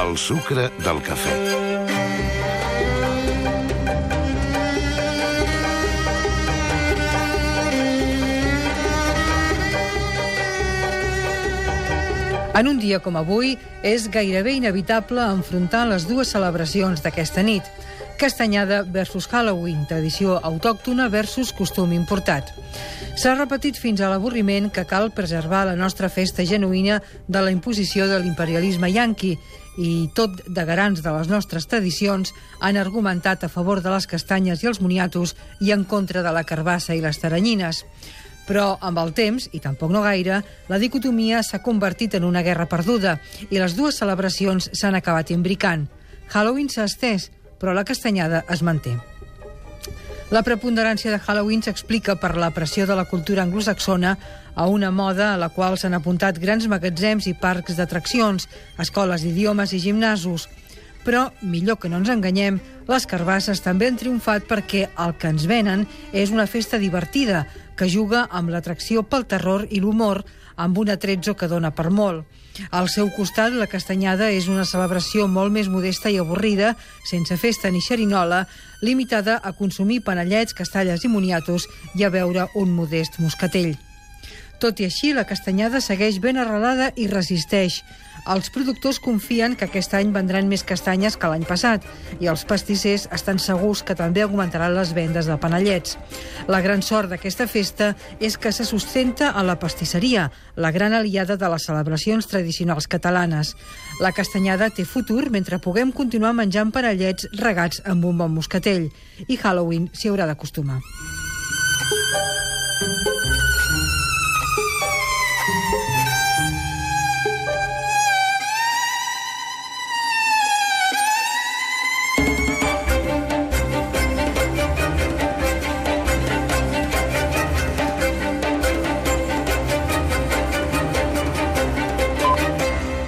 El sucre del cafè. En un dia com avui, és gairebé inevitable enfrontar les dues celebracions d'aquesta nit. Castanyada versus Halloween, tradició autòctona versus costum importat. S'ha repetit fins a l'avorriment que cal preservar la nostra festa genuïna de la imposició de l'imperialisme yanqui i tot de garants de les nostres tradicions han argumentat a favor de les castanyes i els moniatos i en contra de la carbassa i les taranyines. Però amb el temps, i tampoc no gaire, la dicotomia s'ha convertit en una guerra perduda i les dues celebracions s'han acabat imbricant. Halloween s'ha estès, però la castanyada es manté. La preponderància de Halloween s'explica per la pressió de la cultura anglosaxona a una moda a la qual s'han apuntat grans magatzems i parcs d'atraccions, escoles d'idiomes i gimnasos. Però, millor que no ens enganyem, les carbasses també han triomfat perquè el que ens venen és una festa divertida, que juga amb l'atracció pel terror i l'humor, amb un atrezzo que dona per molt. Al seu costat, la castanyada és una celebració molt més modesta i avorrida, sense festa ni xerinola, limitada a consumir panellets, castalles i moniatos i a veure un modest moscatell. Tot i així, la castanyada segueix ben arrelada i resisteix. Els productors confien que aquest any vendran més castanyes que l'any passat i els pastissers estan segurs que també augmentaran les vendes de panellets. La gran sort d'aquesta festa és que se sustenta a la pastisseria, la gran aliada de les celebracions tradicionals catalanes. La castanyada té futur mentre puguem continuar menjant panellets regats amb un bon moscatell i Halloween s'hi haurà d'acostumar.